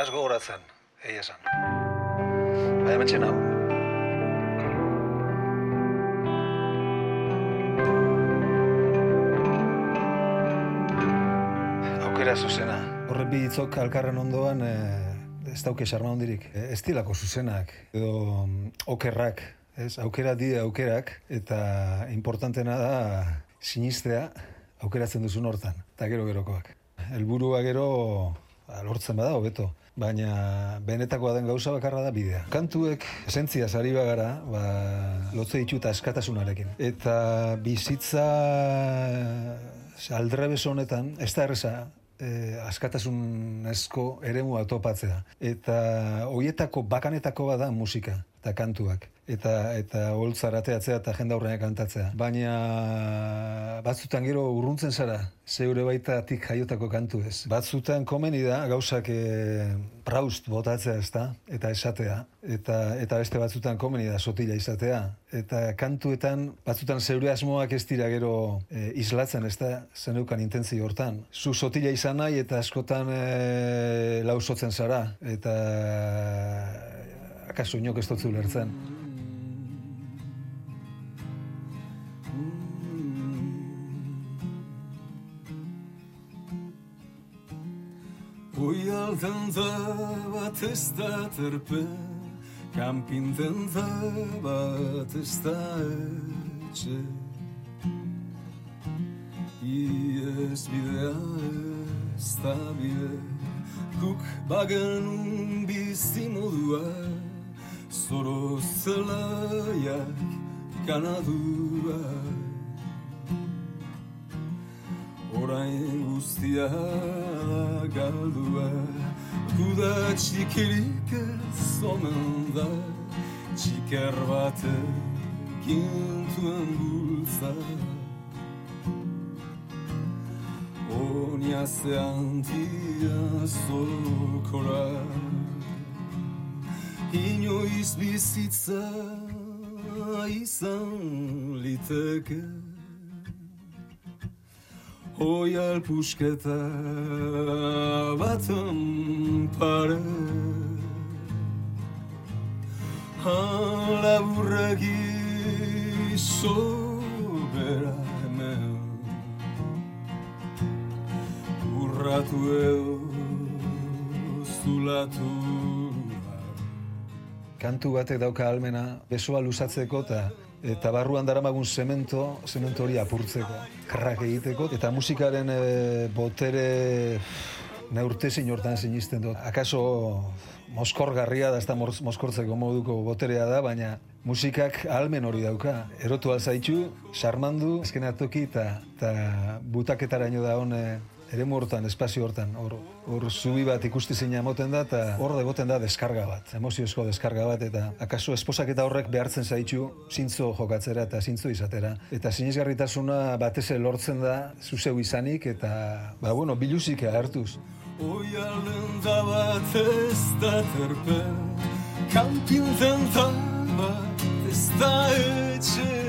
naz gogoratzen, egia esan. Baina mentxe nago. Aukera zuzena. Horre bi hitzok alkarren ondoan, e, ez dauke xarma hondirik. E, ez dilako zuzenak, edo mm, okerrak, ez, aukera di aukerak, eta importantena da sinistea aukeratzen duzun hortan, eta gero gerokoak. Helburua gero lortzen bada, hobeto. Baina benetakoa den gauza bakarra da bidea. Kantuek esentzia sari bagara, ba, lotze dituta eskatasunarekin. Eta bizitza aldrebes honetan, ez da erresa, eh, askatasunezko eremua topatzea. Eta hoietako bakanetako bada musika eta kantuak eta eta holtzarateatzea eta jende aurrean kantatzea. Baina batzutan gero urruntzen zara, zeure baitatik jaiotako kantu ez. Batzutan komeni da gauzak e, praust botatzea ez da, eta esatea. Eta, eta beste batzutan komeni da sotila izatea. Eta kantuetan batzutan zeure asmoak ez dira gero e, islatzen ez da zeneukan intentzi hortan. Zu sotila izan nahi eta askotan e, lausotzen zara. Eta akaso inok ez dutzu lertzen. Ui aldan bat ez da terpe Kampinten da bat ez da etxe Iez bidea ez da bide Guk bagenun bizi modua Zoro zelaiak kanadua Orain guztia galdua Guda txikirik ez omen da. Txiker bate gintuen bultza. Onia zeantia zokora Inoiz bizitza izan liteke Oial pusketa baten pare Hala burregi sobera hemen Urratu edo zulatu Kantu batek dauka almena, besoa luzatzeko eta eta barruan daramagun zemento, zemento hori apurtzeko, karrak egiteko, eta musikaren e, botere neurtezin hortan sinisten dut. Akaso moskorgarria da, ez da moskortzeko moduko boterea da, baina musikak almen hori dauka. Erotu alzaitu, sarmandu, azken atoki, eta butaketaraino da hone ere hortan, espazio hortan, hor, hor zubi bat ikusti zeina moten da, eta hor egoten da deskarga bat, emoziozko deskarga bat, eta akaso esposak eta horrek behartzen zaitu zintzo jokatzera eta zintzo izatera. Eta sinizgarritasuna batez lortzen da zuzeu izanik, eta, ba, bueno, biluzik hartuz. Oi da bat ez da terpe, kanpinten bat ez da etxe,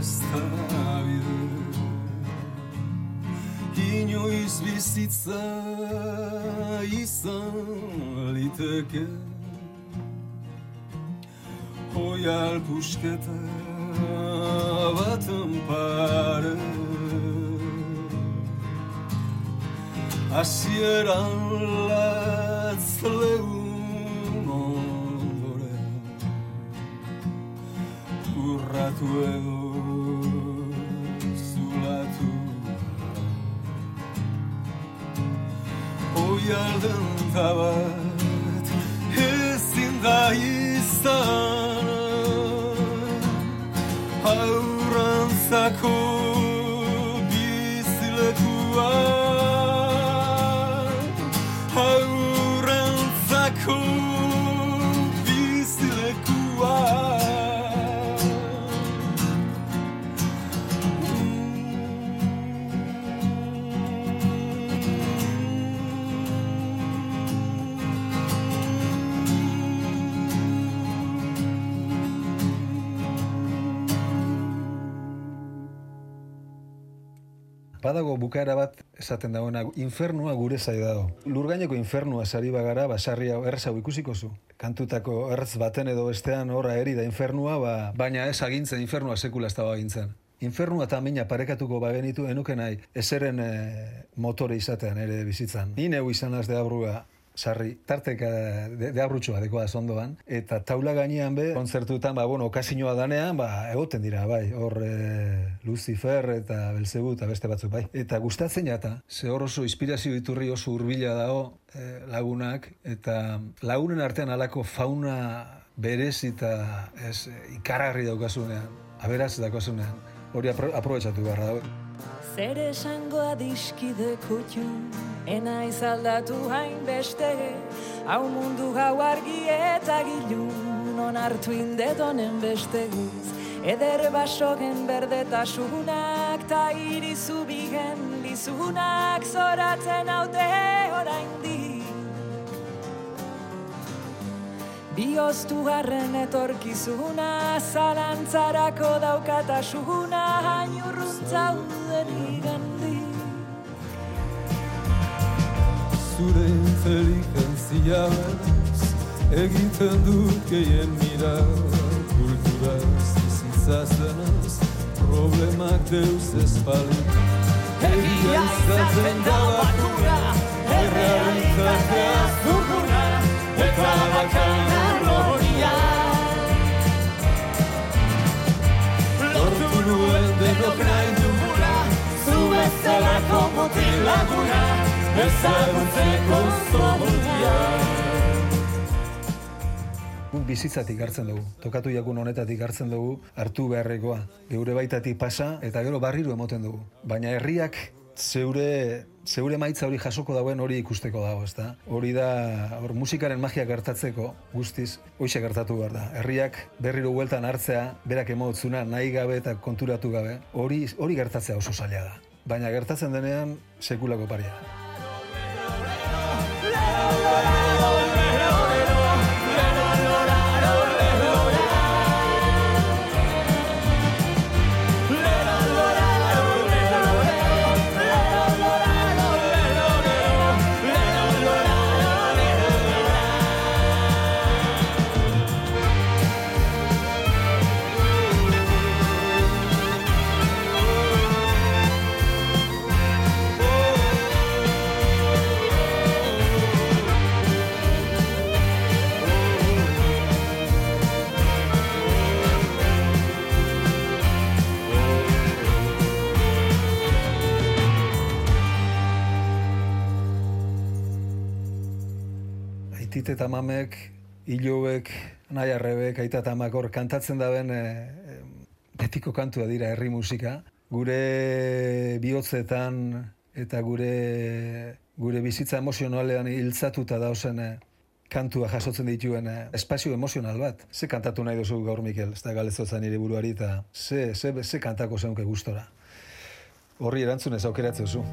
da bide Inoiz bizitza izan liteke Hoial pusketa baten pare Asieran latz lehun ondoren Urratu edo yardım tabat Ezin da izan Auran Badago bukaera bat esaten dagoena, infernua gure zai dago. Lurgaineko infernua sari bagara, basarri hau errez hau ikusiko zu. Kantutako errez baten edo bestean horra eri da infernua, ba, baina ez agintzen infernua sekula ez dago agintzen. Infernua eta mina parekatuko bagenitu enuke nahi, ezeren e, motore izatean ere bizitzan. Ni neu izan az de abrua, sarri, tarteka de, de abrutxoa dekoa zondoan, eta taula gainean be, kontzertuetan, ba, bueno, okasinoa danean, ba, egoten dira, bai, hor e, Lucifer eta Belzebu eta beste batzuk, bai. Eta gustatzen jata, ze hor oso inspirazio iturri oso urbila dago e, lagunak, eta lagunen artean alako fauna berez eta ez, ikararri daukasunean, aberaz daukasunean, hori apro, aprobetsatu beharra dago. Zer esango adiskide kutxu, ena izaldatu hain beste, hau mundu gau argi eta gilu, non hartu indetonen beste guz. Eder basogen berdetasunak, ta irizu bigen lizunak, zoratzen haute orain di. Bioztu garren etorkizuna, zalantzarako daukatasuna, hain urruntza Zure inteligentziaz egiten dut gehien mira kulturaz bizitzaz denaz problemak deuz espalik egia izaten da bakura Guk bizitzatik hartzen dugu, tokatu jakun honetatik hartzen dugu, hartu beharrekoa. Geure baitatik pasa eta gero barriro emoten dugu. Baina herriak zeure zeure maitza hori jasoko dauen hori ikusteko dago, ezta? Hori da, hor musikaren magia gertatzeko guztiz hoxe gertatu behar da. Herriak berriro bueltan hartzea, berak emotzuna nahi gabe eta konturatu gabe, hori hori gertatzea oso zaila da. Baina gertatzen denean sekulako paria. Aitit eta mamek, hilobek, nahi arrebek, aita eta amak hor kantatzen daben e, betiko kantua dira herri musika. Gure bihotzetan eta gure gure bizitza emozionalean hiltzatuta dauzen e, kantua jasotzen dituen e, espazio emozional bat. Ze kantatu nahi duzu gaur Mikel, ez da galezotzen nire buruari eta ze, ze, ze kantako zeunke gustora. Horri erantzun ez aukeratzen zu.